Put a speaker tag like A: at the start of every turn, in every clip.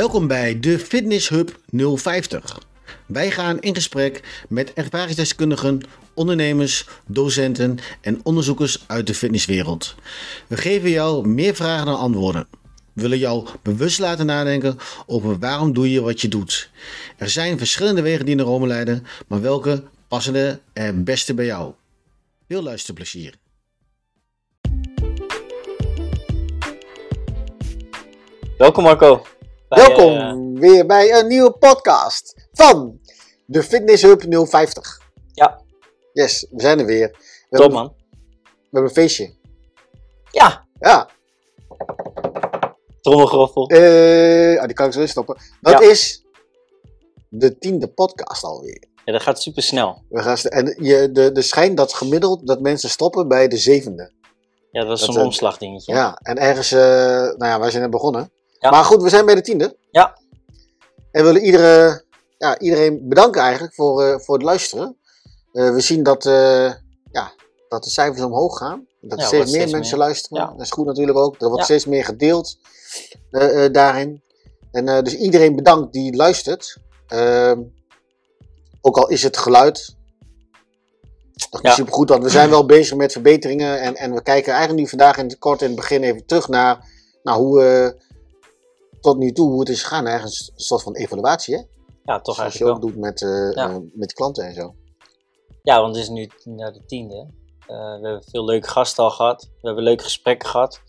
A: Welkom bij de Fitness Hub 050. Wij gaan in gesprek met ervaringsdeskundigen, ondernemers, docenten en onderzoekers uit de fitnesswereld. We geven jou meer vragen dan antwoorden. We willen jou bewust laten nadenken over waarom doe je wat je doet. Er zijn verschillende wegen die naar Rome leiden, maar welke passen er beste bij jou? Veel luisterplezier.
B: Welkom Marco.
C: Welkom
B: eh,
C: weer bij een nieuwe podcast van de Fitness Hub 050.
B: Ja.
C: Yes, we zijn er weer. We,
B: top man.
C: we hebben een feestje.
B: Ja,
C: Ja,
B: trommelgroffel.
C: eh, ah, die kan ik zo stoppen. Dat
B: Ja.
C: is de tiende podcast alweer.
B: Ja, dat gaat super snel.
C: We gaan en je, de, de schijn dat gemiddeld dat mensen stoppen bij de zevende.
B: Ja, dat is zo'n omslagdingetje.
C: Ja, en ergens, eh, nou ja, wij zijn net begonnen.
B: Ja.
C: Maar goed, we zijn bij de tiende.
B: Ja.
C: En we willen iedere, ja, iedereen bedanken eigenlijk voor, eh, voor het luisteren. Eh, we zien dat, eh, ja, dat de cijfers omhoog gaan. Dat
B: Ja,
C: steeds meer
B: steeds
C: mensen
B: meer.
C: luisteren. Dat is goed natuurlijk ook. Er wordt steeds meer gedeeld daarin. En dus iedereen bedankt die luistert. Ehm, ook al is het geluid. Dat is super goed, want we zijn wel bezig met verbeteringen. En, en we kijken eigenlijk nu vandaag in het kort in het begin even terug naar nou, hoe tot nu toe hoe het is gegaan. Eigenlijk een soort van evaluatie, hè?
B: Ja, toch
C: Zoals je
B: eigenlijk
C: ook
B: wel.
C: doet met, eh,
B: Ja.
C: eh, met klanten en zo.
B: Ja, want het is nu naar de tiende. Eh, we hebben veel leuke gasten al gehad. We hebben leuke gesprekken gehad.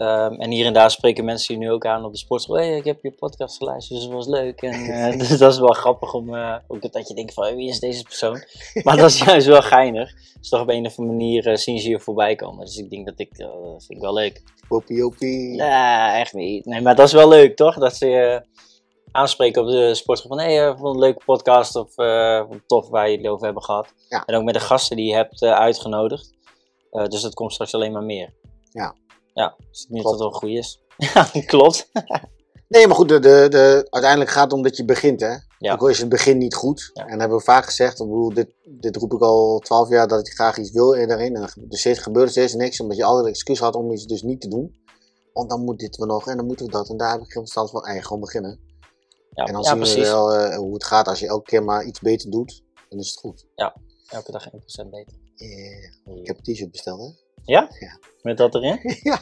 B: Ehm, en hier en daar spreken mensen je nu ook aan op de sportschool. Hey, ik heb je podcast geluisterd, dus dat was leuk. En eh, dus dat is wel grappig om eh, ook dat je denkt van hey, wie is deze persoon? Maar dat is juist wel geinig. Dus toch op een of andere manier eh, zien ze je voorbij komen. Dus ik denk dat ik, dat vind ik wel leuk.
C: Popie, opie.
B: Nee, echt niet. Nee, maar dat is wel leuk, toch? Dat ze je aanspreken op de sportschool van... hé, hey, vond een leuke podcast of tof waar je het over hebben gehad.
C: Ja.
B: En ook met de gasten die je hebt uitgenodigd. Dus dat komt straks alleen maar meer.
C: Ja.
B: Ja, dus ik denk dat het wel goed is. Ja, klopt.
C: Nee, maar goed, de, de, de, uiteindelijk gaat het om dat je begint, hè?
B: Ja.
C: Ook al is het begin niet goed.
B: Ja.
C: En dat hebben we vaak gezegd. Ik bedoel, dit, dit roep ik al twaalf jaar dat ik graag iets wil daarin. En er steeds, gebeurt steeds niks, omdat je altijd een excuus had om iets dus niet te doen. Want dan moet dit we nog en dan moeten we dat. En daar heb ik geen verstand van. Eigen gewoon beginnen.
B: Ja,
C: en dan
B: ja
C: zien
B: precies.
C: we wel eh, hoe het gaat. Als je elke keer maar iets beter doet, dan is het goed.
B: Elke dag 1% beter.
C: Eh, ik heb een t-shirt besteld, hè?
B: Ja?
C: Ja.
B: Met dat erin?
C: Ja.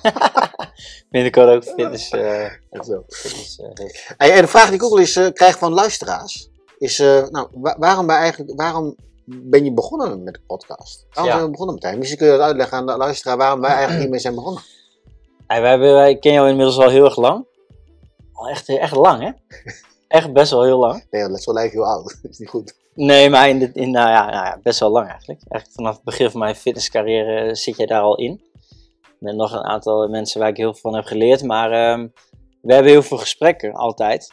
B: Binnenkort ook fitness.
C: Echt zo.
B: fitness hub.
C: Hey, en de vraag die ik ook wel eens eh, krijg van luisteraars is: eh, nou, wa- waarom, ben je eigenlijk, waarom ben je begonnen met de podcast? Waarom
B: Ja.
C: zijn we begonnen meteen? Misschien kun je dat uitleggen aan de luisteraar waarom wij eigenlijk hiermee zijn begonnen.
B: Hey, wij, wij kennen jou inmiddels al heel erg lang. Al echt, echt lang, hè? Echt best wel heel lang.
C: Nee, dat is wel heel oud. Dat is niet goed.
B: Nee, maar in in, nou ja, nou ja, best wel lang eigenlijk. Eigenlijk vanaf het begin van mijn fitnesscarrière zit jij daar al in. Met nog een aantal mensen waar ik heel veel van heb geleerd. Maar ehm, we hebben heel veel gesprekken, altijd.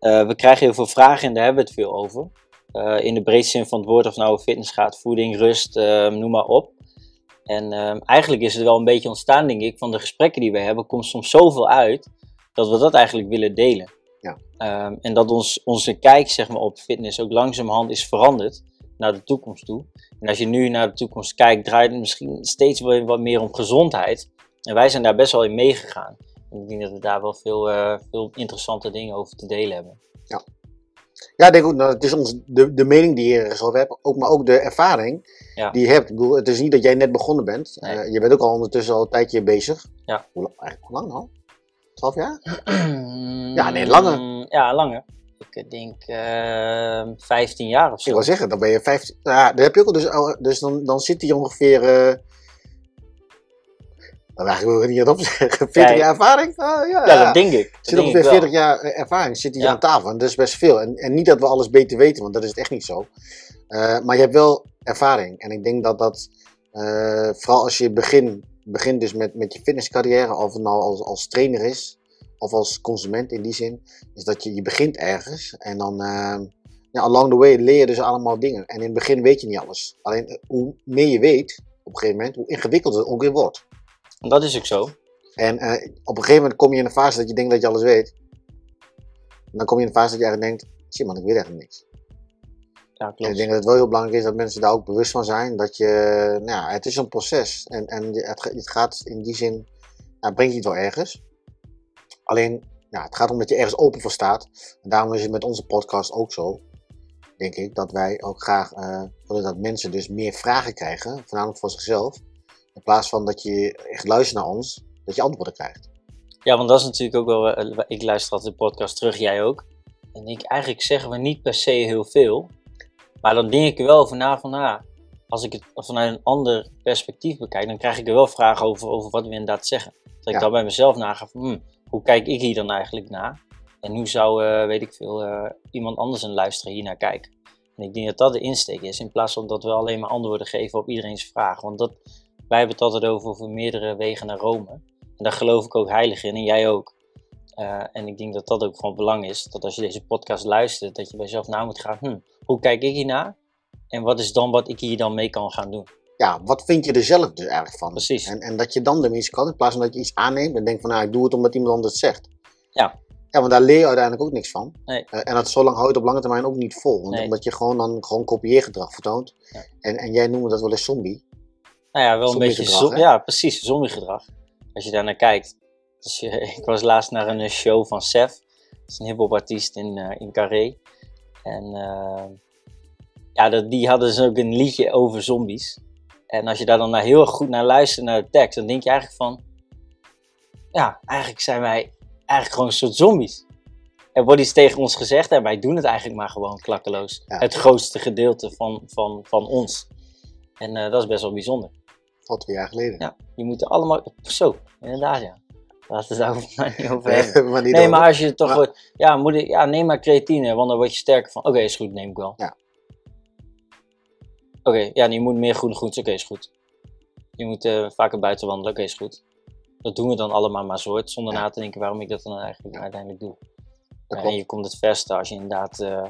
B: Eh, we krijgen heel veel vragen en daar hebben we het veel over. Eh, in de breedste zin van het woord, of nou fitness gaat, voeding, rust, ehm, noem maar op. En ehm, eigenlijk is het wel een beetje ontstaan, denk ik, van de gesprekken die we hebben, komt soms zoveel uit dat we dat eigenlijk willen delen.
C: Ja.
B: Ehm, en dat ons, onze kijk zeg maar, op fitness ook langzamerhand is veranderd naar de toekomst toe. En als je nu naar de toekomst kijkt, draait het misschien steeds wat meer om gezondheid. En wij zijn daar best wel in meegegaan. En ik denk dat we daar wel veel, eh, veel interessante dingen over te delen hebben.
C: Ja, ja ik denk ook, nou, het is ons, de, de mening die je zelf hebt, ook, maar ook de ervaring die je hebt. Ik bedoel, het is niet dat jij net begonnen bent. Eh, je bent ook al ondertussen al een tijdje bezig.
B: Ja.
C: Hoe lang, eigenlijk, lang al? 12 jaar? ja, nee, langer.
B: Mm, ja, langer. Ik denk ehm, 15 jaar of zo.
C: Ik wil zeggen, dan ben je 15. Nou ja, dan heb je ook al dus, dus dan, dan zit hij ongeveer. Eh, nou, dan ik wil niet op zeggen. 40 jaar ervaring? Ah, ja,
B: Ja, dat denk ik.
C: Zit
B: denk
C: ongeveer 40 jaar eh, ervaring, zit hier aan tafel. En dat is best veel. En, en niet dat we alles beter weten, want dat is het echt niet zo. Eh, maar je hebt wel ervaring. En ik denk dat dat, vooral als je begin begint dus met, met je fitnesscarrière, of het nou als, als trainer is, of als consument in die zin, is dat je, je begint ergens. En dan, eh, ja, along the way leer je dus allemaal dingen. En in het begin weet je niet alles. Alleen eh, hoe meer je weet, op een gegeven moment, hoe ingewikkelder het ook weer wordt.
B: En Dat is ook zo.
C: En eh, op een gegeven moment kom je in een fase dat je denkt dat je alles weet. En dan kom je in een fase dat je eigenlijk denkt, shit man, ik weet eigenlijk niks.
B: Ja,
C: En ik denk dat het wel heel belangrijk is dat mensen daar ook bewust van zijn. Dat je, nou ja, het is een proces. En, en het, het gaat in die zin, nou, brengt je het wel ergens. Alleen, ja, het gaat om dat je ergens open voor staat. En daarom is het met onze podcast ook zo, denk ik, dat wij ook graag eh, willen dat mensen dus meer vragen krijgen, voornamelijk voor zichzelf. In plaats van dat je echt luistert naar ons, dat je antwoorden krijgt.
B: Ja, want dat is natuurlijk ook wel. eh, Ik luister altijd de podcast terug, jij ook. En ik, eigenlijk zeggen we niet per se heel veel. Maar dan denk ik er wel over na van, ah, als ik het vanuit een ander perspectief bekijk, dan krijg ik er wel vragen over, over wat we inderdaad zeggen. Dat ik dan bij mezelf naga van, hmm, hoe kijk ik hier dan eigenlijk naar? En hoe zou, eh, weet ik veel, eh, iemand anders een luisteraar hier naar kijken? En ik denk dat dat de insteek is, in plaats van dat we alleen maar antwoorden geven op iedereen's vraag. Want dat, wij hebben het altijd over, over meerdere wegen naar Rome. En daar geloof ik ook heilig in, en jij ook. Eh, en ik denk dat dat ook van belang is, dat als je deze podcast luistert, dat je bij jezelf na moet gaan, hm, hoe kijk ik hiernaar? En wat is dan wat ik hier dan mee kan gaan doen?
C: Ja, wat vind je er zelf dus eigenlijk van?
B: Precies.
C: En, en dat je dan de mensen kan, in plaats van dat je iets aanneemt en denkt van, nou, ik doe het omdat iemand anders het zegt.
B: Ja.
C: Ja, want daar leer je uiteindelijk ook niks van.
B: Nee.
C: Eh, en dat zo lang houdt op lange termijn ook niet vol. Want
B: Nee.
C: Omdat je gewoon dan gewoon kopieergedrag vertoont.
B: Ja.
C: En, en jij noemde dat wel eens zombie.
B: Nou ja, wel een beetje zo, ja, precies, zombiegedrag. Als je daar naar kijkt. Dus ik was laatst naar een show van Sef. Dat is een hip-hop artiest in, eh, in Carré. En eh, ja, dat, die hadden dus ook een liedje over zombies. En als je daar dan naar heel goed naar luistert, naar de tekst, dan denk je eigenlijk van... Ja, eigenlijk zijn wij eigenlijk gewoon een soort zombies. Er wordt iets tegen ons gezegd en wij doen het eigenlijk maar gewoon klakkeloos.
C: Ja.
B: Het grootste gedeelte van, van, van ons. En eh, dat is best wel bijzonder.
C: Tot twee jaar geleden.
B: Ja, die moeten allemaal. Zo, inderdaad, ja. Laten we het daar niet over hebben.
C: maar niet
B: Nee,
C: over.
B: maar als je toch.
C: Maar-
B: ja, moet ik, ja, neem maar creatine, want dan word je sterker van. Oké, is goed, neem ik wel.
C: Ja.
B: Oké, ja, je moet meer groene groentes. Oké, is goed. Je moet eh, vaker buiten wandelen. Oké, is goed. Dat doen we dan allemaal maar soort, zonder
C: Ja.
B: na te denken waarom ik dat dan eigenlijk
C: Ja.
B: uiteindelijk doe. Ja, en je komt het verste als je inderdaad eh,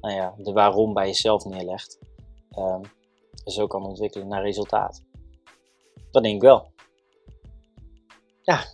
B: nou ja, de waarom bij jezelf neerlegt. Ehm en zo kan ontwikkelen naar resultaat. Dat denk ik wel. Ja,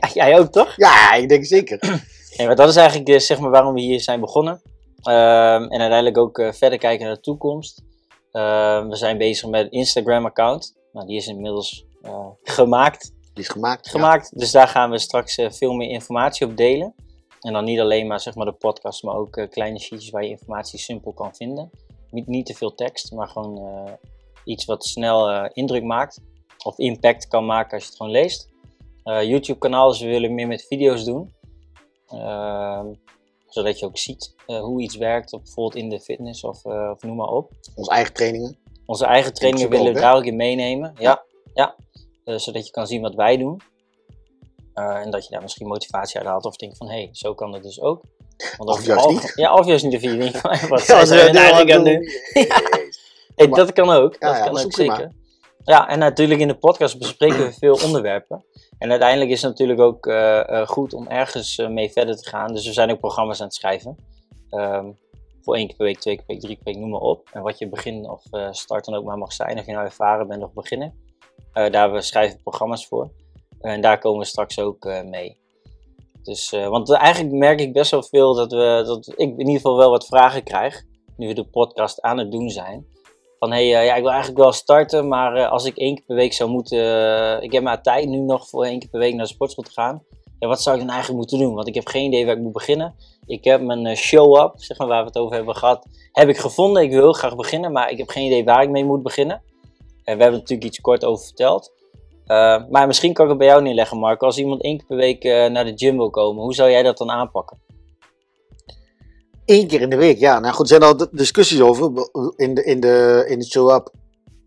B: ja jij ook toch?
C: Ja, ik denk zeker.
B: Nee, maar dat is eigenlijk de, zeg maar, waarom we hier zijn begonnen. Ehm, en uiteindelijk ook eh, verder kijken naar de toekomst. Ehm, we zijn bezig met een Instagram-account. Nou, die is inmiddels eh, gemaakt.
C: Die is gemaakt.
B: gemaakt. Dus daar gaan we straks eh, veel meer informatie op delen. En dan niet alleen maar, zeg maar de podcast, maar ook eh, kleine sheetjes waar je informatie simpel kan vinden. Niet, niet te veel tekst, maar gewoon eh, iets wat snel eh, indruk maakt. Of impact kan maken als je het gewoon leest. Eh, YouTube-kanaal, dus we willen meer met video's doen. Ehm, zodat je ook ziet eh, hoe iets werkt, bijvoorbeeld in de fitness of, eh, of noem maar op.
C: Onze eigen trainingen.
B: Onze eigen trainingen willen we daar ook in meenemen. Ja, ja. Zodat je kan zien wat wij doen. En dat je daar misschien motivatie uit haalt of denkt van hé, hey, zo kan het dus ook. Want
C: Of juist
B: het
C: niet.
B: Ja, of juist niet. Denkt van wat
C: Ja,
B: zijn ze nou eigenlijk aan doen? Hey, dat kan ook.
C: Ja,
B: dat kan
C: dat
B: ook zeker. Ja, en natuurlijk in de podcast bespreken we veel onderwerpen. En uiteindelijk is het natuurlijk ook eh, eh, goed om ergens eh, mee verder te gaan. Dus we zijn ook programma's aan het schrijven. Ehm, voor één keer per week, twee keer per week, drie keer per week, noem maar op. En wat je begin of start dan ook maar mag zijn. Of je nou ervaren bent of beginnen. Eh, daar we schrijven programma's voor. en daar komen we straks ook mee. Dus, want eigenlijk merk ik best wel veel dat, we, dat ik in ieder geval wel wat vragen krijg. Nu we de podcast aan het doen zijn. Van hé, hey, eh, ja, ik wil eigenlijk wel starten, maar eh, als ik één keer per week zou moeten. eh, ik heb maar tijd nu nog voor één keer per week naar de sportschool te gaan. Ja, wat zou ik dan eigenlijk moeten doen? Want ik heb geen idee waar ik moet beginnen. Ik heb mijn show-up, zeg maar waar we het over hebben gehad, heb ik gevonden. Ik wil heel graag beginnen, maar ik heb geen idee waar ik mee moet beginnen. En we hebben natuurlijk iets kort over verteld. Maar misschien kan ik het bij jou neerleggen, Marco. Als iemand één keer per week naar de gym wil komen, hoe zou jij dat dan aanpakken?
C: Eén keer in de week, ja. Nou goed, er zijn al discussies over. In de, in de, in de show-up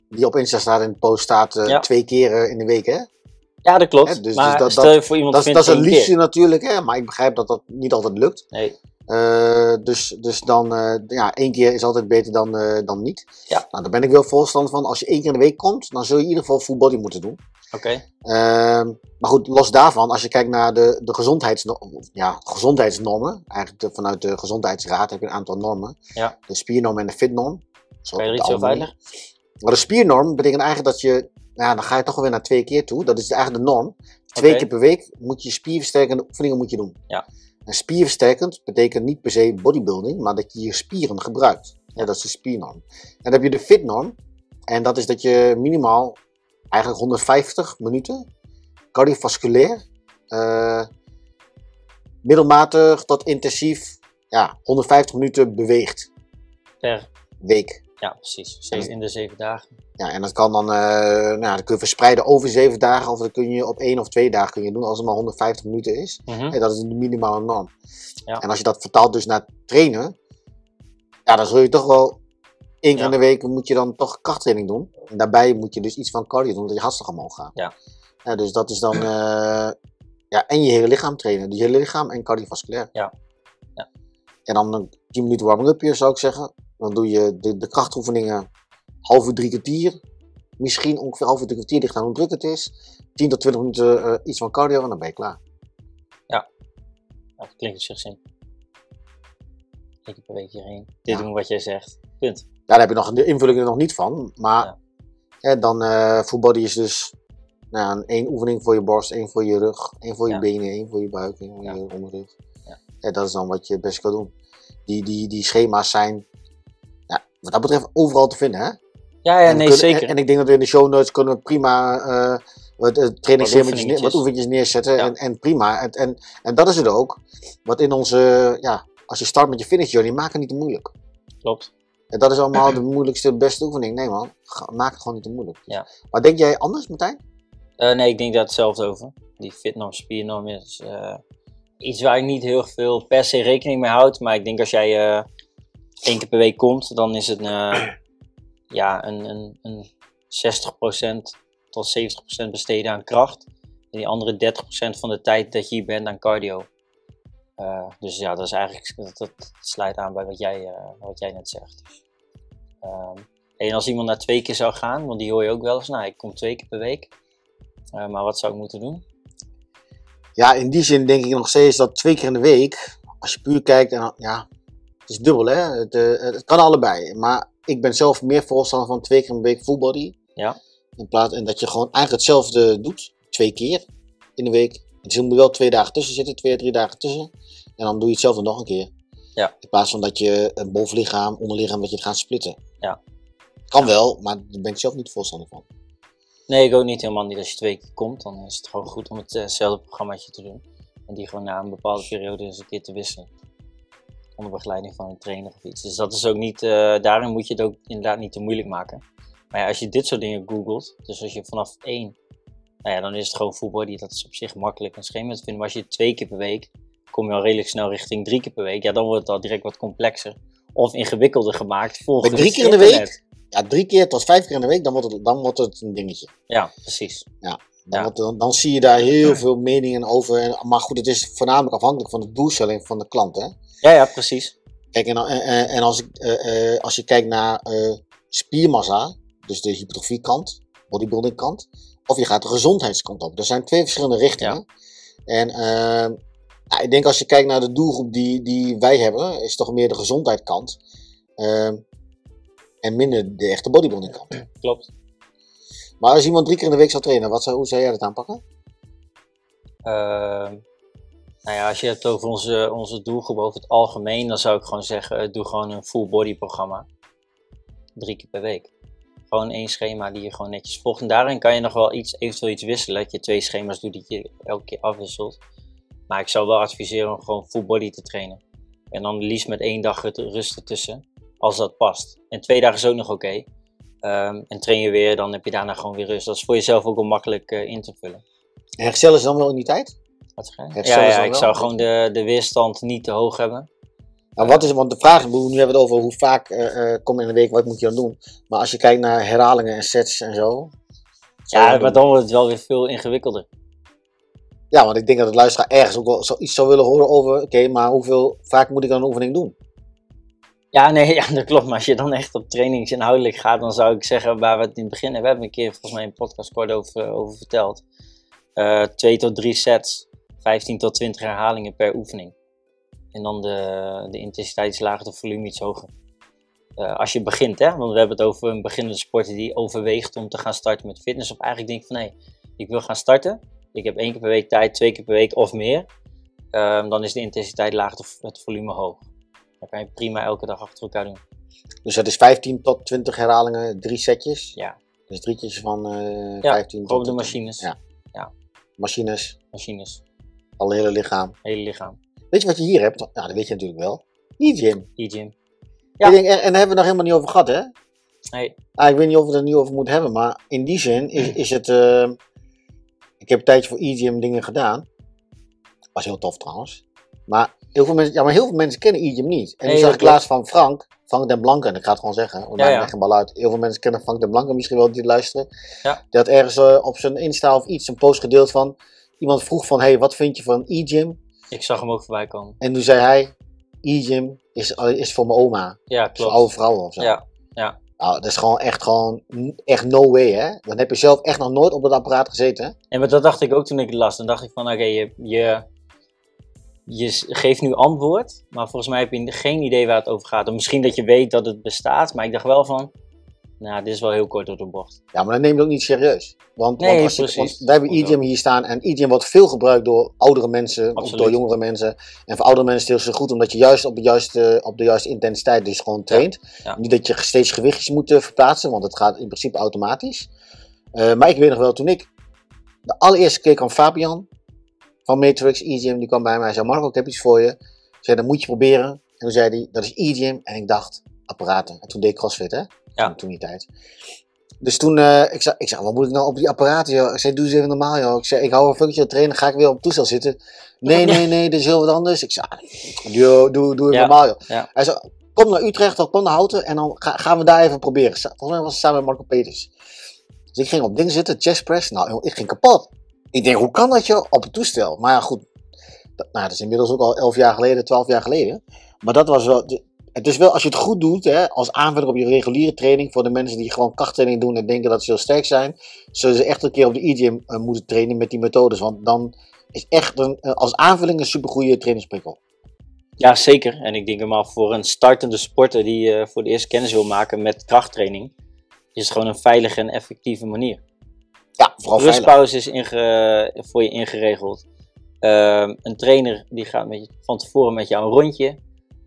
C: die op Insta staat en de post staat eh,
B: Ja.
C: twee keer eh, in de week, hè?
B: Ja, dat klopt.
C: Hè, dus-
B: maar
C: dus dat-
B: stel je voor iemand
C: Dat, is-
B: vindt
C: dat is een liefje natuurlijk, hè? Maar ik begrijp dat dat niet altijd lukt.
B: Nee,
C: Eh, dus, dus dan, eh, ja, één keer is altijd beter dan, eh, dan niet.
B: Ja.
C: Nou, daar ben ik wel voorstander van. Als je één keer in de week komt, dan zul je in ieder geval full body moeten doen.
B: oké.
C: Ehm, maar goed, los daarvan, als je kijkt naar de, de gezondheidsno- ja, gezondheidsnormen, eigenlijk de- vanuit de Gezondheidsraad heb je een aantal normen.
B: Ja.
C: De spiernorm en de fitnorm. Zo
B: Kan je er iets over uitleggen?
C: Maar de spiernorm betekent eigenlijk dat je, nou, dan ga je toch wel weer naar twee keer toe. Dat is eigenlijk de norm. Twee keer per week moet je spierversterkende oefeningen moet je doen.
B: Ja.
C: En spierversterkend betekent niet per se bodybuilding, maar dat je je spieren gebruikt. Ja, dat is de spiernorm. En dan heb je de fitnorm. En dat is dat je minimaal eigenlijk 150 minuten cardiovasculair eh, middelmatig tot intensief ja, 150 minuten beweegt.
B: Per,
C: Week.
B: ja, precies. Zeven- in de zeven dagen.
C: Ja, en dat kan dan, eh, nou, ja, dat kun je verspreiden over zeven dagen. Of dat kun je op één of twee dagen kun je doen als het maar 150 minuten is.
B: Mhm.
C: En dat is de minimale norm.
B: Ja.
C: En als je dat vertaalt dus naar trainen, ja, dan zul je toch wel één keer
B: Ja.
C: in de week moet je dan toch krachttraining doen. En daarbij moet je dus iets van cardio doen, dat je hartslag omhoog gaat.
B: Ja.
C: Ja, dus dat is dan, eh, ja, en je hele lichaam trainen. Dus je hele lichaam en cardiovasculair.
B: Ja. Ja.
C: En dan een 10 minuten warming-upje zou ik zeggen. Dan doe je de, de krachtoefeningen uur, drie kwartier. Misschien ongeveer half drie kwartier, ligt aan hoe druk het is. 10 tot 20 minuten eh, iets van cardio en dan ben je klaar.
B: Ja, dat klinkt op zich simpel. Eén keer per week hierheen. Dit
C: Ja.
B: doen wat jij zegt. Punt.
C: Ja, daar heb je nog de invulling er nog niet van. Maar
B: Ja.
C: hè, dan eh full body is dus nou, een één oefening voor je borst, één voor je rug, één voor je
B: Ja.
C: benen, één voor je buik, één voor je onderrug.
B: Ja.
C: Dat is dan wat je het best kan doen. Die, die, die schema's zijn ja, wat dat betreft overal te vinden. Hè?
B: Ja, nee,
C: kunnen-
B: zeker.
C: En, ik denk dat we in de show notes kunnen we prima eh wat, uh, neer,
B: oefeningetjes.
C: wat oefeningetjes neerzetten.
B: Ja.
C: En, en prima. En, en, en dat is het ook. Wat in onze, ja, als je start met je finish journey, maak het niet te moeilijk.
B: Klopt.
C: En dat is allemaal de moeilijkste, beste oefening. Nee man, maak het gewoon niet te moeilijk.
B: Ja.
C: Maar denk jij anders, Martijn?
B: Eh, nee, ik denk daar hetzelfde over. Die fitnorm, spiernorm is eh, iets waar ik niet heel veel per se rekening mee houd. Maar ik denk als jij eh, één keer per week komt, dan is het eh, ja, een, een, een 60% tot 70% besteden aan kracht. En die andere 30% van de tijd dat je hier bent aan cardio. Eh, dus ja, dat is eigenlijk dat, dat sluit aan bij wat jij, eh, wat jij net zegt. Dus, ehm, en als iemand naar twee keer zou gaan, want die hoor je ook wel eens, nou ik kom twee keer per week. Eh, maar wat zou ik moeten doen?
C: Ja, in die zin denk ik nog steeds dat twee keer in de week, als je puur kijkt, en, ja, het is dubbel hè. Het kan allebei. Maar ik ben zelf meer voorstander van twee keer in de week full body.
B: Ja.
C: In plaats, en dat je gewoon eigenlijk hetzelfde doet, twee keer in de week. Dus er moeten wel twee dagen tussen zitten, twee, drie dagen tussen. En dan doe je hetzelfde nog een keer.
B: Ja.
C: In plaats van dat je een bovenlichaam, onderlichaam, dat je het gaat splitten.
B: Ja.
C: Kan wel, maar daar ben ik zelf niet voorstander van.
B: Nee, ik ook niet helemaal niet. Als je twee keer komt, dan is het gewoon goed om hetzelfde programmaatje te doen. En die gewoon na een bepaalde periode eens een keer te wisselen. Onder begeleiding van een trainer of iets. Dus dat is ook niet, eh, daarin moet je het ook inderdaad niet te moeilijk maken. Maar ja, als je dit soort dingen googelt, dus als je vanaf één, nou ja, dan is het gewoon body. Dat is op zich makkelijk een schema te vinden. Maar als je twee keer per week, kom je al redelijk snel richting drie keer per week. Ja, dan wordt het al direct wat complexer. Of ingewikkelder gemaakt volgens
C: Bij drie keer in de week? Ja, drie keer tot vijf keer in de week, dan wordt het, dan wordt het een dingetje.
B: Ja, precies.
C: Dan,
B: Ja.
C: dan, dan zie je daar heel veel meningen over. Maar goed, het is voornamelijk afhankelijk van de doelstelling van de klant. Hè?
B: Ja, ja, precies.
C: Kijk, en, en, en als, ik, eh, eh, als je kijkt naar eh, spiermassa, dus de hypertrofiekant, bodybuilding kant, of je gaat de gezondheidskant op. Er zijn twee verschillende richtingen. En eh, ja, ik denk als je kijkt naar de doelgroep die, die wij hebben, is toch meer de gezondheidskant. eh, en minder de echte bodybuilding kant.
B: Klopt.
C: Maar als iemand drie keer in de week zou trainen, wat zou, hoe zou jij dat aanpakken?
B: Nou ja, als je het over onze, onze doelgroep over het algemeen, dan zou ik gewoon zeggen, eh, doe gewoon een full body programma. Drie keer per week. Gewoon één schema die je gewoon netjes volgt. En daarin kan je nog wel iets, eventueel iets wisselen. Dat je twee schema's doet die je elke keer afwisselt. Maar ik zou wel adviseren om gewoon full body te trainen. En dan liefst met één dag rust ertussen. Als dat past. En twee dagen is ook nog oké. Ehm, en train je weer, dan heb je daarna gewoon weer rust. Dat is voor jezelf ook wel makkelijk eh, in te vullen.
C: En herstellen ze dan wel in die tijd?
B: Ja, ja ik
C: wel
B: zou gewoon de, de weerstand niet te hoog hebben.
C: Nou, wat is, want de vraag, nu hebben we het over hoe vaak eh, eh, kom je in de week, wat moet je dan doen? Maar als je kijkt naar herhalingen en sets en zo.
B: Ja,
C: dat
B: maar
C: doen?
B: dan wordt het wel weer veel ingewikkelder.
C: Ja, want ik denk dat het luisteraar ergens ook wel zo- iets zou willen horen over, oké, maar hoeveel vaak moet ik dan een oefening doen?
B: Ja, nee, ja, dat klopt. Maar als je dan echt op trainingsinhoudelijk gaat, dan zou ik zeggen, waar we het in het begin, we hebben een keer volgens mij een podcast kort over, over verteld. Eh, twee tot drie sets, 15 tot 20 herhalingen per oefening. En dan de, de intensiteit iets lager, de volume iets hoger. Eh, als je begint, hè, want we hebben het over een beginnende sporter die overweegt om te gaan starten met fitness. Of eigenlijk denkt van, nee, ik wil gaan starten. Ik heb één keer per week tijd, twee keer per week of meer. Ehm, dan is de intensiteit laag, het volume hoog. Dan kan je prima elke dag achter elkaar doen.
C: Dus dat is 15 tot 20 herhalingen, drie setjes.
B: Ja.
C: Dus drietjes van eh
B: Ja,
C: 15
B: Gewoon
C: tot
B: de machines.
C: Ja. Machines,
B: Machines.
C: Al hele lichaam.
B: Hele lichaam.
C: Weet je wat je hier hebt? Nou, dat weet je natuurlijk wel. E-gym.
B: E-gym. Ja.
C: Ik denk, en, en daar hebben we het nog helemaal niet over gehad, hè?
B: Nee,
C: Ah, ik weet niet of we het er nu over moeten hebben, maar in die zin is, is het. eh, ik heb een tijdje voor e-gym dingen gedaan. Was heel tof trouwens. Maar heel veel mensen, ja, maar heel veel mensen kennen e-gym niet. En die zag ik laatst van Frank, Frank den Blanke, en ik ga het gewoon zeggen, want
B: Ja, ja.
C: een bal uit. Heel veel mensen kennen Frank den Blanke misschien wel die luisteren.
B: Ja.
C: Die had ergens eh, op zijn Insta of iets een post gedeeld van. Iemand vroeg van, hey, wat vind je van e-gym?
B: ik zag hem ook voorbij komen.
C: En toen zei hij, e-gym is, is voor mijn oma.
B: Ja,
C: Voor
B: klopt.
C: oude vrouwen of zo.
B: Ja, ja.
C: Nou, dat is gewoon echt, gewoon, echt no way, hè? Dan heb je zelf echt nog nooit op dat apparaat gezeten?
B: En wat- dat dacht ik ook toen ik het las. Dan dacht ik van, oké, je, je, je geeft nu antwoord, maar volgens mij heb je geen idee waar het over gaat. Of misschien dat je weet dat het bestaat, maar ik dacht wel van, nou, dit is wel heel kort door de bocht.
C: Ja, maar dan neem je ook niet serieus. Want,
B: Nee,
C: want, als je-
B: precies.
C: want wij hebben e-gym hier staan en e-gym wordt veel gebruikt door oudere mensen, of
B: Absoluut.
C: door jongere mensen. En voor oudere mensen is het heel goed omdat je juist op de juiste, op de juiste intensiteit dus gewoon traint.
B: Ja.
C: Niet dat je steeds gewichtjes moet eh, verplaatsen, want het gaat in principe automatisch. Eh, maar ik weet nog wel, toen ik de allereerste keer kwam Fabian van Matrix e-gym, die kwam bij mij en zei, Marco, ik heb iets voor je. Ik zei, dat moet je proberen. En toen zei hij, dat is e-gym. En ik dacht, apparaten. En toen deed ik crossfit, hè?
B: Ja.
C: Toen, die tijd. Dus toen, eh, ik, zei, ik zei, wat moet ik nou op die apparaten, joh? Ik zei, doe eens even normaal, joh. Ik zei, ik hou een functie trainen, ga ik weer op het toestel zitten. Nee, nee, nee, dit is heel wat anders. Ik zei, ah, joh, doe, doe even
B: Ja.
C: normaal, joh.
B: Ja.
C: Hij zei, kom naar Utrecht of kom naar Houten en dan ga- gaan we daar even proberen. Volgens mij was het samen met Marco Peters. Dus ik ging op ding zitten, chest press. Nou, ik ging kapot. Ik denk, hoe kan dat, joh, op het toestel? Maar ja, goed. Dat, nou, dat is inmiddels ook al 11 jaar geleden, 12 jaar geleden. Maar dat was wel... het is wel, als je het goed doet, hè, als aanvulling op je reguliere training, voor de mensen die gewoon krachttraining doen en denken dat ze heel sterk zijn, zullen ze echt een keer op de e-gym eh, moeten trainen met die methodes. Want dan is echt een, eh, als aanvulling een supergoeie trainingsprikkel.
B: Ja, zeker. En ik denk helemaal voor een startende sporter die eh, voor de eerste kennis wil maken met krachttraining, is het gewoon een veilige en effectieve manier.
C: Ja, vooral veilig.
B: Rustpauze is inge- voor je ingeregeld. Ehm, een trainer die gaat met je, van tevoren met jou een rondje.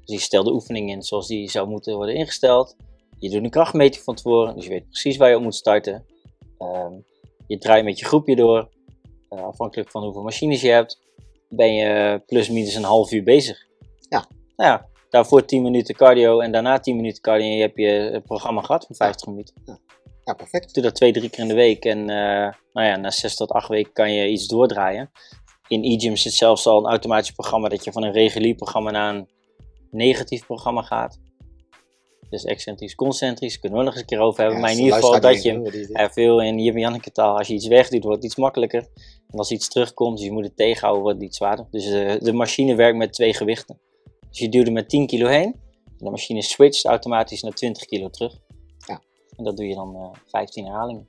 B: Dus die stelt de oefening in zoals die zou moeten worden ingesteld. Je doet een krachtmeting van tevoren, dus je weet precies waar je op moet starten. Ehm, je draait met je groepje door. Eh, afhankelijk van hoeveel machines je hebt, ben je plus minus een half uur bezig.
C: Ja.
B: Nou ja, daarvoor 10 minuten cardio en daarna 10 minuten cardio. En je hebt je het programma gehad van 50 minuten.
C: Ja, perfect.
B: Doe dat twee, drie keer in de week. En eh, nou ja, na zes tot acht weken kan je iets doordraaien. In e-gym zit zelfs al een automatisch programma dat je van een regulier programma naar een negatief programma gaat. Dus excentrisch, concentrisch, kunnen we nog eens een keer over hebben.
C: Ja,
B: maar in ieder
C: de
B: geval dat je er veel in Jim en Janneke taal, als je iets wegdoet, wordt het iets makkelijker. En als iets terugkomt, dus je moet het tegenhouden, wordt het iets zwaarder. Dus eh, de machine werkt met twee gewichten. Dus je duwt er met 10 kilo heen. En de machine switcht automatisch naar 20 kilo terug.
C: Ja.
B: En dat doe je dan eh 15 herhalingen.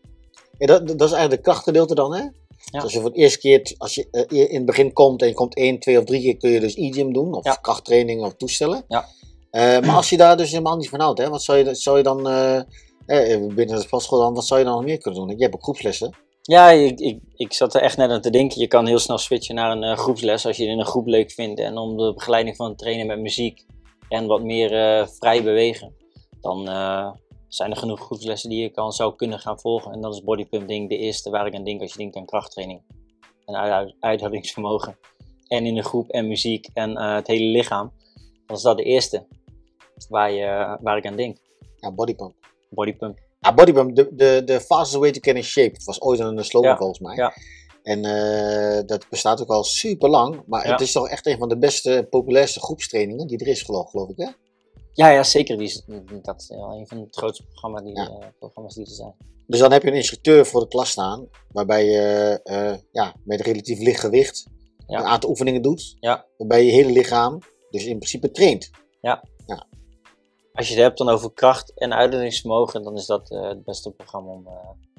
C: Ja, dat, dat is eigenlijk de krachtgedeelte dan, hè? Dus als je voor het eerste keer, als je eh, in het begin komt en je komt één, twee of drie keer, kun je dus e-gym doen, of
B: Ja.
C: krachttraining of toestellen.
B: Ja.
C: Eh, maar als je daar dus helemaal niet van houdt, hè, wat zou je, zou je dan, eh, eh, binnen de sportschool dan, wat zou je dan nog meer kunnen doen? Je hebt ook groepslessen.
B: Ja, ik, ik, ik zat er echt net aan te denken. Je kan heel snel switchen naar een groepsles als je het in een groep leuk vindt. En om de begeleiding van het trainen met muziek en wat meer vrij bewegen. Dan zijn er genoeg groepslessen die je kan, zou kunnen gaan volgen. En dat is bodypumping de eerste waar ik aan denk als je denkt aan krachttraining. En uit- uithoudingsvermogen. En in een groep en muziek en eh, het hele lichaam. Dan is dat de eerste waar, je, waar ik aan denk.
C: Ja, bodypump.
B: Bodypump.
C: Ja, bodypump, de, de, de fastest way to get in shape. Het was ooit een slogan
B: Ja,
C: volgens mij.
B: ja.
C: En eh, dat bestaat ook al super lang. Maar
B: Ja.
C: het is toch echt een van de beste, populairste groepstrainingen die er is, geloof, geloof ik, hè?
B: Ja, ja, zeker. Die is, dat is een van de grootste programma's die,
C: Ja.
B: eh, programma's die er zijn.
C: Dus dan heb je een instructeur voor de klas staan, waarbij je eh, ja, met relatief licht gewicht
B: Ja.
C: een aantal oefeningen doet.
B: Ja.
C: Waarbij je hele lichaam dus in principe traint.
B: Als je het hebt dan over kracht en uithoudingsvermogen, dan is dat eh, het beste programma om,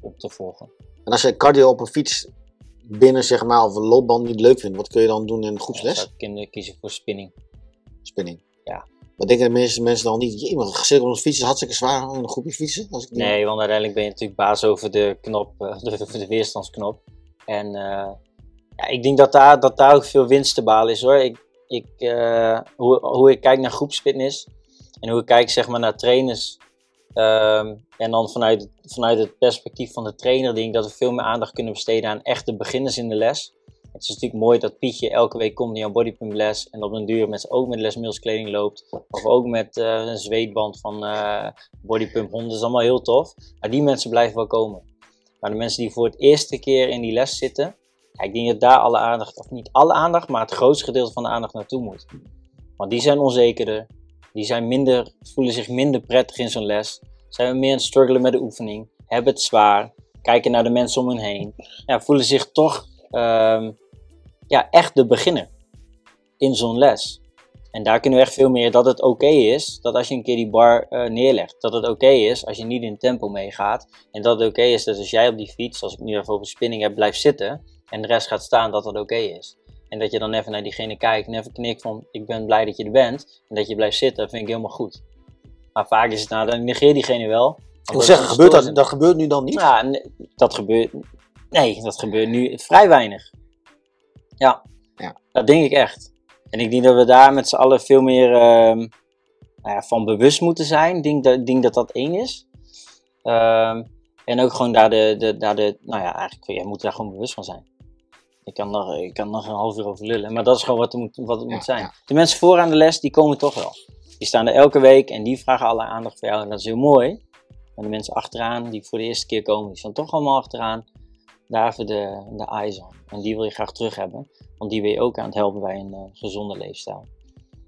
B: om te volgen.
C: En als je cardio op een fiets binnen, zeg maar, of een loopband niet leuk vindt, wat kun je dan doen in een groepsles?
B: Ik kinderen kiezen voor spinning.
C: Spinning.
B: Ja.
C: Wat denken de meeste mensen dan niet? Jee, maar gezegd op een fiets is hartstikke zwaar in een groepje fietsen. Als ik
B: Nee, want uiteindelijk ben je natuurlijk baas over de knop, eh, over de weerstandsknop. En eh, ja, ik denk dat daar, dat daar ook veel winst te behalen is hoor. Ik, ik, eh, hoe, hoe ik kijk naar groepsfitness en hoe ik kijk zeg maar, naar trainers. ehm, en dan vanuit, vanuit het perspectief van de trainer denk ik dat we veel meer aandacht kunnen besteden aan echte beginners in de les. Het is natuurlijk mooi dat Pietje elke week komt naar jouw bodypump les en op een duur met, ook met lesmilskleding loopt. Of ook met eh, een zweetband van eh bodypump. Dat is allemaal heel tof. Maar die mensen blijven wel komen. Maar de mensen die voor het eerste keer in die les zitten, ja, ik denk dat daar alle aandacht, of niet alle aandacht, maar het grootste gedeelte van de aandacht naartoe moet. Want die zijn onzekerder, die zijn minder, voelen zich minder prettig in zo'n les, zijn meer aan het struggelen met de oefening, hebben het zwaar, kijken naar de mensen om hen heen, ja, voelen zich toch ehm, ja, echt de beginner in zo'n les. En daar kunnen we echt veel meer dat het oké is dat als je een keer die bar eh, neerlegt, dat het oké is als je niet in tempo meegaat. En dat het oké is dat als jij op die fiets, als ik nu even over spinning heb, blijft zitten en de rest gaat staan, dat dat oké is. En dat je dan even naar diegene kijkt en even knikt van ik ben blij dat je er bent en dat je blijft zitten, vind ik helemaal goed. Maar vaak is het nou, dan negeer diegene wel.
C: Ik wil zeggen, gebeurt dat, dat gebeurt nu dan niet?
B: Ja, nee, dat gebeurt. Nee, dat gebeurt nu vrij weinig. Ja,
C: Ja.
B: dat denk ik echt. En ik denk dat we daar met z'n allen veel meer ehm, nou ja, van bewust moeten zijn. Ik denk dat, denk dat dat één is. Ehm, en ook gewoon daar de, de, daar de. Nou ja, eigenlijk je moet daar gewoon bewust van zijn. Ik kan, nog, ik kan nog een half uur over lullen, maar dat is gewoon wat het moet, wat het
C: Ja,
B: moet zijn.
C: ja.
B: De mensen vooraan de les, die komen toch wel. Die staan er elke week en die vragen alle aandacht voor jou. En dat is heel mooi. Maar de mensen achteraan, die voor de eerste keer komen, die staan toch allemaal achteraan. Daar even de, de eyes on. En die wil je graag terug hebben. Want die wil je ook aan het helpen bij een eh, gezonde leefstijl.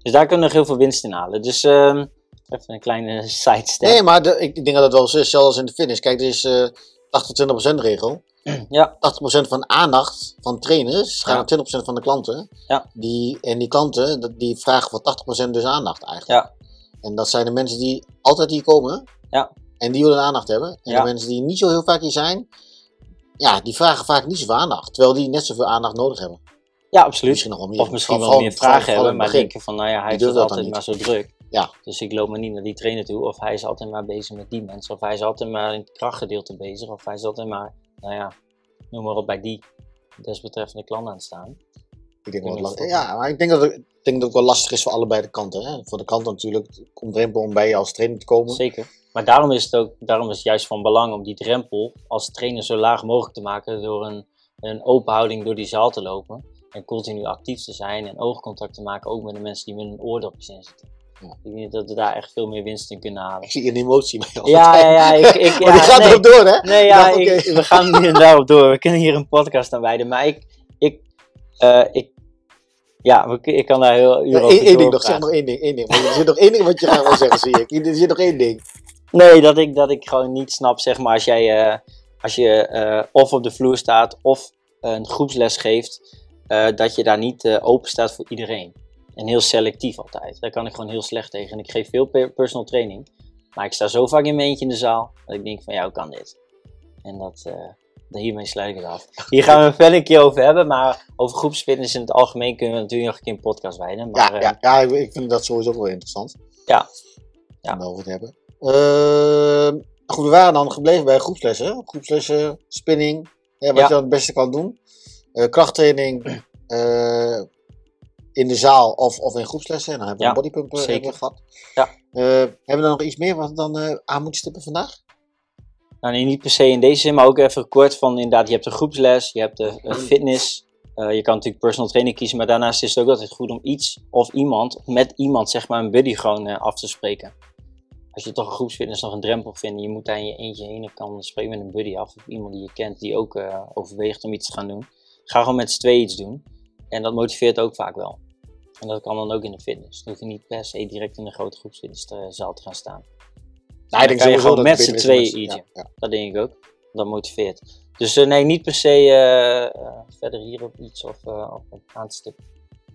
B: Dus daar kunnen we nog heel veel winst in halen. Dus ehm, even een kleine sidestep.
C: Nee, maar de- ik denk dat het wel zo is, zelfs in de fitness. Kijk, er is eh 80-20% regel.
B: Ja.
C: 80% van aandacht van trainers gaan
B: Ja.
C: naar 20% van de klanten.
B: Ja.
C: Die, en die klanten, die vragen voor 80% dus aandacht eigenlijk.
B: Ja.
C: En dat zijn de mensen die altijd hier komen.
B: Ja.
C: En die willen aandacht hebben. En
B: Ja.
C: de mensen die niet zo heel vaak hier zijn, ja, die vragen vaak niet zoveel aandacht. Terwijl die net zoveel aandacht nodig hebben.
B: Ja, absoluut.
C: Misschien nog wel meer.
B: Of misschien wel meer vragen hebben, maar denken van, nou ja, hij
C: dat
B: altijd maar zo druk.
C: Ja.
B: Dus ik loop maar niet naar die trainer toe. Of hij is altijd maar bezig met die mensen. Of hij is altijd maar in het krachtgedeelte bezig. Of hij is altijd maar, nou ja, noem maar op bij die desbetreffende klant aan het staan.
C: Ik denk wel
B: Ja, is
C: maar ik denk dat, het, ik denk dat het ook wel lastig is voor allebei de kanten. Hè? Voor de klant natuurlijk, komt drempel om bij je als trainer te komen.
B: Zeker. Maar daarom is het ook, daarom is het juist van belang om die drempel als trainer zo laag mogelijk te maken door een, een open houding door die zaal te lopen. En continu actief te zijn en oogcontact te maken, ook met de mensen die met hun oordopjes in zitten.
C: Ja.
B: Ik denk dat we daar echt veel meer winst in kunnen halen.
C: Ik zie hier een emotie bij jou.
B: Ja, ja, ja. Ik, ik,
C: Maar
B: ja,
C: die gaat
B: nee.
C: erop door, hè?
B: Nee, ja, ik-
C: oké.
B: we gaan en daarop door. We kunnen hier een podcast aan wijden. Maar ik, ik, eh, ik ja, ik kan daar heel
C: Ja,
B: over
C: Eén ding nog, zeg nog één ding. Één ding. Er zit nog één ding wat je gaat wel zeggen, zie ik. Er zit nog één ding.
B: Nee, dat ik, dat ik gewoon niet snap, zeg maar, als jij eh, als je eh, of op de vloer staat of een groepsles geeft, eh, dat je daar niet eh, open staat voor iedereen. En heel selectief altijd. Daar kan ik gewoon heel slecht tegen. En ik geef veel per- personal training. Maar ik sta zo vaak in mijn eentje in de zaal, dat ik denk van, ja, hoe kan dit? En dat, eh, hiermee sluit ik het af. Hier gaan we het verder een keer over hebben, maar over groepsfitness in het algemeen kunnen we natuurlijk nog een keer een podcast wijden. Maar,
C: Ja,
B: eh,
C: ja, ja, ik- vind dat sowieso ook wel interessant.
B: Ja.
C: Om daarover te hebben. Ehm, goed, we waren dan gebleven bij groepslessen. Groepslessen, spinning. hè, wat
B: Ja.
C: je dan het beste kan doen. Eh, krachttraining eh, in de zaal of, of in groepslessen. En dan hebben we
B: Ja,
C: een bodypump eh,
B: zeker.
C: gehad.
B: Ja.
C: Hebben we dan nog iets meer wat we dan aan moeten stippen vandaag?
B: Nou, nee, niet per se in deze zin, maar ook even kort van inderdaad, je hebt de groepsles, je hebt de eh, fitness. Je kan natuurlijk personal trainer kiezen, maar daarnaast is het ook altijd goed om iets of iemand, met iemand zeg maar een buddy gewoon af te spreken. Als je toch een groepsfitness nog een drempel vindt, en je moet daar in je eentje heen, dan kan spreek met een buddy af of iemand die je kent die ook eh, overweegt om iets te gaan doen. Ga gewoon met z'n twee iets doen en dat motiveert ook vaak wel. En dat kan dan ook in de fitness. Dan hoef je niet per se direct in een grote groepsfitnesszaal te gaan staan.
C: Nou,
B: Dan kan je gewoon met z'n tweeën
C: z'n-
B: iets.
C: ja, ja.
B: Dat denk ik ook. Dat motiveert. Dus eh, nee, niet per se eh, verder hierop iets of, of op aan te stippen.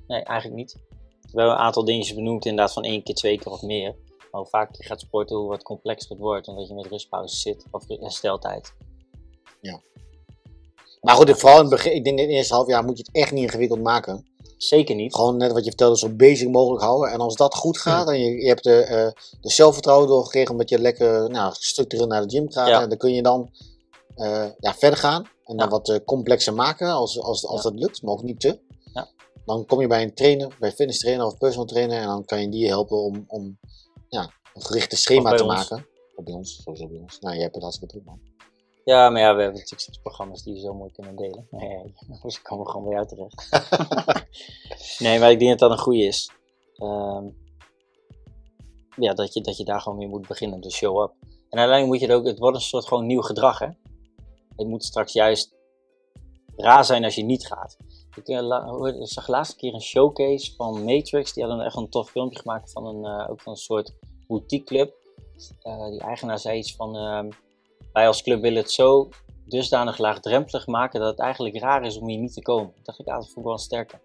B: Nee, eigenlijk niet. We hebben een aantal dingetjes benoemd, inderdaad van één keer, twee keer of meer. Maar hoe vaak je gaat sporten, hoe wat complexer het wordt, omdat je met rustpauze zit of hersteltijd.
C: Maar goed, vooral in het begin, ik denk in het eerste half jaar moet je het echt niet ingewikkeld maken.
B: Zeker niet.
C: Gewoon net wat je vertelde, zo basic mogelijk houden. En als dat goed gaat en je, je hebt de, eh, de zelfvertrouwen doorgekregen omdat je lekker nou, gestructureerd naar de gym gaat,
B: Ja.
C: en dan kun je dan eh, ja, verder gaan en dan
B: Ja.
C: wat eh, complexer maken als, als, als dat lukt, maar ook niet te.
B: Ja.
C: Dan kom je bij een trainer, bij een fitness trainer of personal trainer en dan kan je die helpen om, om ja, een gerichte schema te
B: ons.
C: maken. Of bij ons, sowieso bij ons. Nou, je hebt het hartstikke druk man.
B: Ja, maar ja, we hebben natuurlijk programma's die we zo mooi kunnen delen. Nee, dus ik komen gewoon bij jou terecht. nee, maar ik denk dat dat een goede is. Ehm, ja, dat je, dat je daar gewoon mee moet beginnen, de show up. En uiteindelijk moet je het ook, het wordt een soort gewoon nieuw gedrag, hè. Het moet straks juist raar zijn als je niet gaat. Ik, ik zag laatst een keer een showcase van Matrix. Die hadden echt een tof filmpje gemaakt van een, eh, ook van een soort boutique club. Eh, die eigenaar zei iets van, ehm, wij als club willen het zo dusdanig laagdrempelig maken dat het eigenlijk raar is om hier niet te komen. Dat dacht ik, ah, dat vond ik wel een sterke.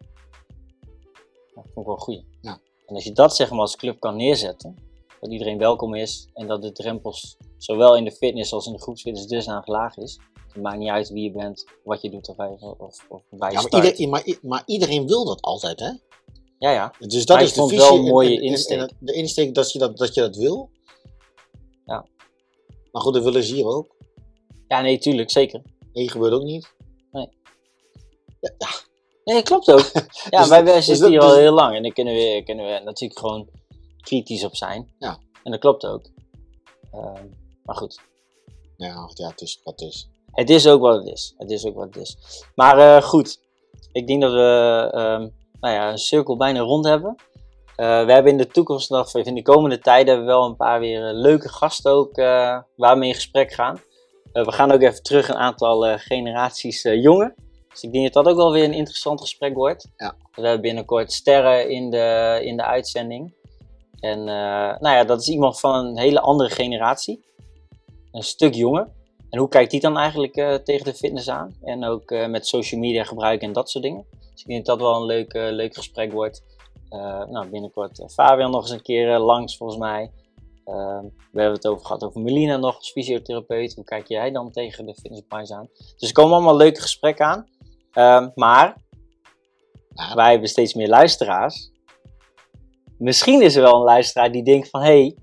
B: Ja, dat vond ik wel een goeie.
C: Ja.
B: En als je dat zeg maar als club kan neerzetten, dat iedereen welkom is en dat de drempels zowel in de fitness als in de groepsfitness dusdanig laag is. Het maakt niet uit wie je bent, wat je doet of je, of, of waar je
C: Ja, maar, iedereen, maar, maar iedereen wil dat altijd, hè?
B: Ja, ja.
C: Dus dat
B: Maar
C: is de visie.
B: wel een
C: en-
B: mooie
C: en-
B: insteek.
C: en de insteek dat je dat, dat je dat wil.
B: Ja.
C: Maar goed, dat willen ze hier ook.
B: Ja, nee, tuurlijk, zeker.
C: Nee, gebeurt ook niet.
B: Nee.
C: Ja, ja.
B: Nee, klopt ook. Ja,
C: Dus-
B: wij, wij
C: dus
B: zitten
C: dat-
B: hier al
C: dus-
B: heel lang en daar kunnen we, kunnen we natuurlijk gewoon kritisch op zijn.
C: Ja.
B: En dat klopt ook. Ehm, maar goed,
C: Ja, ja, het is wat het is.
B: Het is ook wat het is. Het is ook wat het is. Maar eh, goed, ik denk dat we ehm, nou ja, een cirkel bijna rond hebben. Eh, we hebben in de toekomst nog, in de komende tijden, hebben we wel een paar weer eh, leuke gasten ook eh, waar we in gesprek gaan. We gaan ook even terug een aantal generaties jonger. Dus ik denk dat dat ook wel weer een interessant gesprek wordt.
C: Ja.
B: We hebben binnenkort sterren in de, in de uitzending. En nou ja, dat is iemand van een hele andere generatie. Een stuk jonger. En hoe kijkt die dan eigenlijk eh, tegen de fitness aan? En ook eh, met social media gebruiken en dat soort dingen. Dus ik denk dat dat wel een leuk, eh, leuk gesprek wordt. Nou, binnenkort Fabian nog eens een keer langs volgens mij. Ehm, we hebben het over gehad over Melina nog als fysiotherapeut. Hoe kijk jij dan tegen de fitnessbranche aan? Dus er komen allemaal leuke gesprekken aan. Ehm, maar
C: Ja.
B: wij hebben steeds meer luisteraars. Misschien is er wel een luisteraar die denkt van... hé, hey,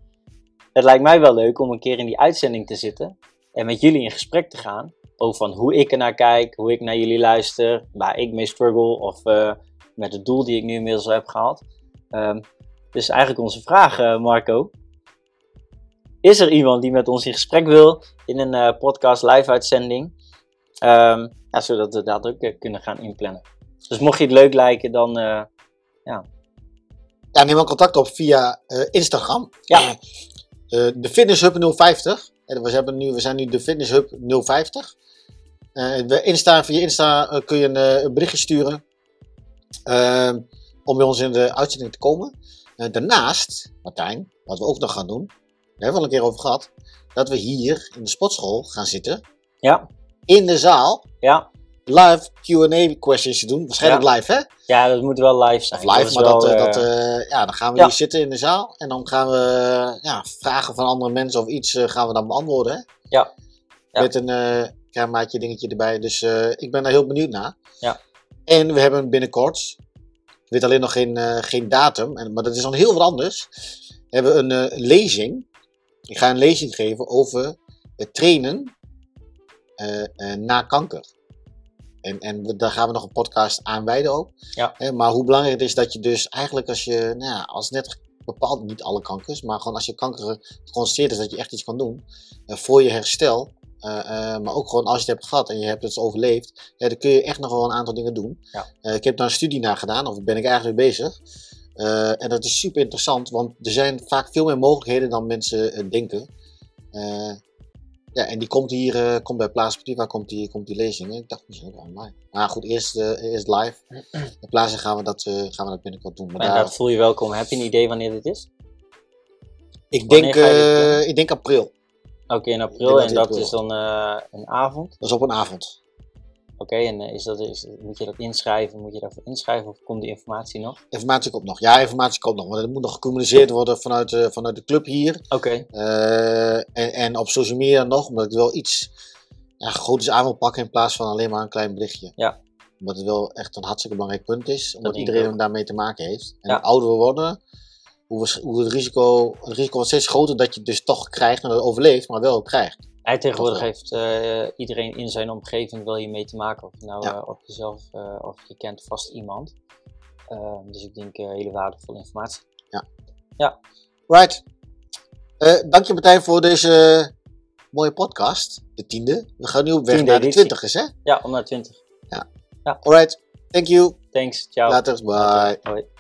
B: het lijkt mij wel leuk om een keer in die uitzending te zitten... en met jullie in gesprek te gaan... over van hoe ik ernaar kijk, hoe ik naar jullie luister... waar ik mee struggle of eh, met het doel die ik nu inmiddels heb gehaald. Ehm, dus eigenlijk onze vraag, eh, Marco... Is er iemand die met ons in gesprek wil in een eh, podcast live uitzending? Ehm, ja, zodat we dat ook kunnen gaan inplannen. Dus mocht je het leuk lijken, dan eh,
C: Ja, neem dan contact op via Instagram.
B: Ja.
C: De Fitness Hub 050. En we, hebben nu, we zijn nu de Fitness Hub 050. Eh, we Insta, via Insta eh, kun je een, eh, een berichtje sturen. ehm, om bij ons in de uitzending te komen. Daarnaast, Martijn, wat we ook nog gaan doen. Daar hebben we al een keer over gehad. Dat we hier in de sportschool gaan zitten.
B: ja,
C: In de zaal.
B: ja,
C: Live Q&A questions te doen. Waarschijnlijk live hè?
B: ja, dat moet wel live zijn.
C: Of live, maar
B: wel,
C: dat, eh,
B: eh,
C: dat, eh, ja, dan gaan we
B: ja.
C: hier zitten in de zaal en dan gaan we ja, vragen van andere mensen of iets gaan we dan beantwoorden. Hè?
B: Ja. Ja.
C: Met een kraanmaatje dingetje erbij. Dus ik ben daar heel benieuwd naar.
B: Ja.
C: En we hebben binnenkort, ik weet alleen nog geen, geen datum, en, maar dat is dan heel wat anders. We hebben een lezing. Ik ga een lezing geven over het trainen na kanker. En, en we- daar gaan we nog een podcast aan wijden ook.
B: Ja.
C: Hè, maar hoe belangrijk het is dat je dus eigenlijk als je, nou ja, als net bepaald, niet alle kankers, maar gewoon als je kanker geconstateerd is, dat je echt iets kan doen eh, voor je herstel. eh, eh, maar ook gewoon als je het hebt gehad en je hebt het overleefd, ja, dan kun je echt nog wel een aantal dingen doen.
B: Ja.
C: Ik heb daar een studie naar gedaan, of ben ik eigenlijk mee bezig. En dat is super interessant, want er zijn vaak veel meer mogelijkheden dan mensen denken. Ja, en die komt hier, eh, komt bij Plaza Sportiva, komt die, komt die lezing. Ik dacht, misschien ook online. Maar goed, eerst, eerst live. Bij Plaza gaan we dat, eh, gaan we dat binnenkort doen. Maar
B: en
C: daar,
B: dat voel je welkom. Heb je een idee wanneer dit is?
C: ik,
B: wanneer
C: denk, eh, ik denk april.
B: Oké, in april.
C: dat
B: En
C: in
B: dat
C: april.
B: is dan eh, een avond.
C: Dat is op een avond.
B: Oké, en eh, is dat, is, moet je dat inschrijven? Moet je daarvoor inschrijven of komt die informatie nog?
C: Informatie komt nog. Ja, informatie komt nog. Want het moet nog gecommuniceerd worden vanuit, de vanuit de club hier.
B: Oké,
C: Eh, en, en op social media nog, omdat ik wel iets ja, groots aan wil pakken in plaats van alleen maar een klein berichtje.
B: Ja.
C: Omdat het wel echt een hartstikke belangrijk punt is, omdat iedereen
B: ook.
C: daarmee te maken heeft. En
B: Ja.
C: hoe ouder we worden, hoe, we, hoe het, risico, het risico wordt steeds groter dat je het dus toch krijgt en dat het overleeft, maar wel krijgt.
B: Hij tegenwoordig heeft eh, iedereen in zijn omgeving wel hiermee te maken. Of nou
C: Ja.
B: eh, of jezelf eh, of je kent vast iemand. Ehm, dus ik denk hele waardevolle informatie.
C: Right. Eh, dank je Martijn voor deze mooie podcast. De tiende. We gaan nu op weg
B: Tiende
C: naar de
B: editie.
C: twintigers, hè?
B: Ja, om naar 20.
C: Alright. Thank you.
B: Thanks, ciao.
C: Later. Bye.
B: Hoi.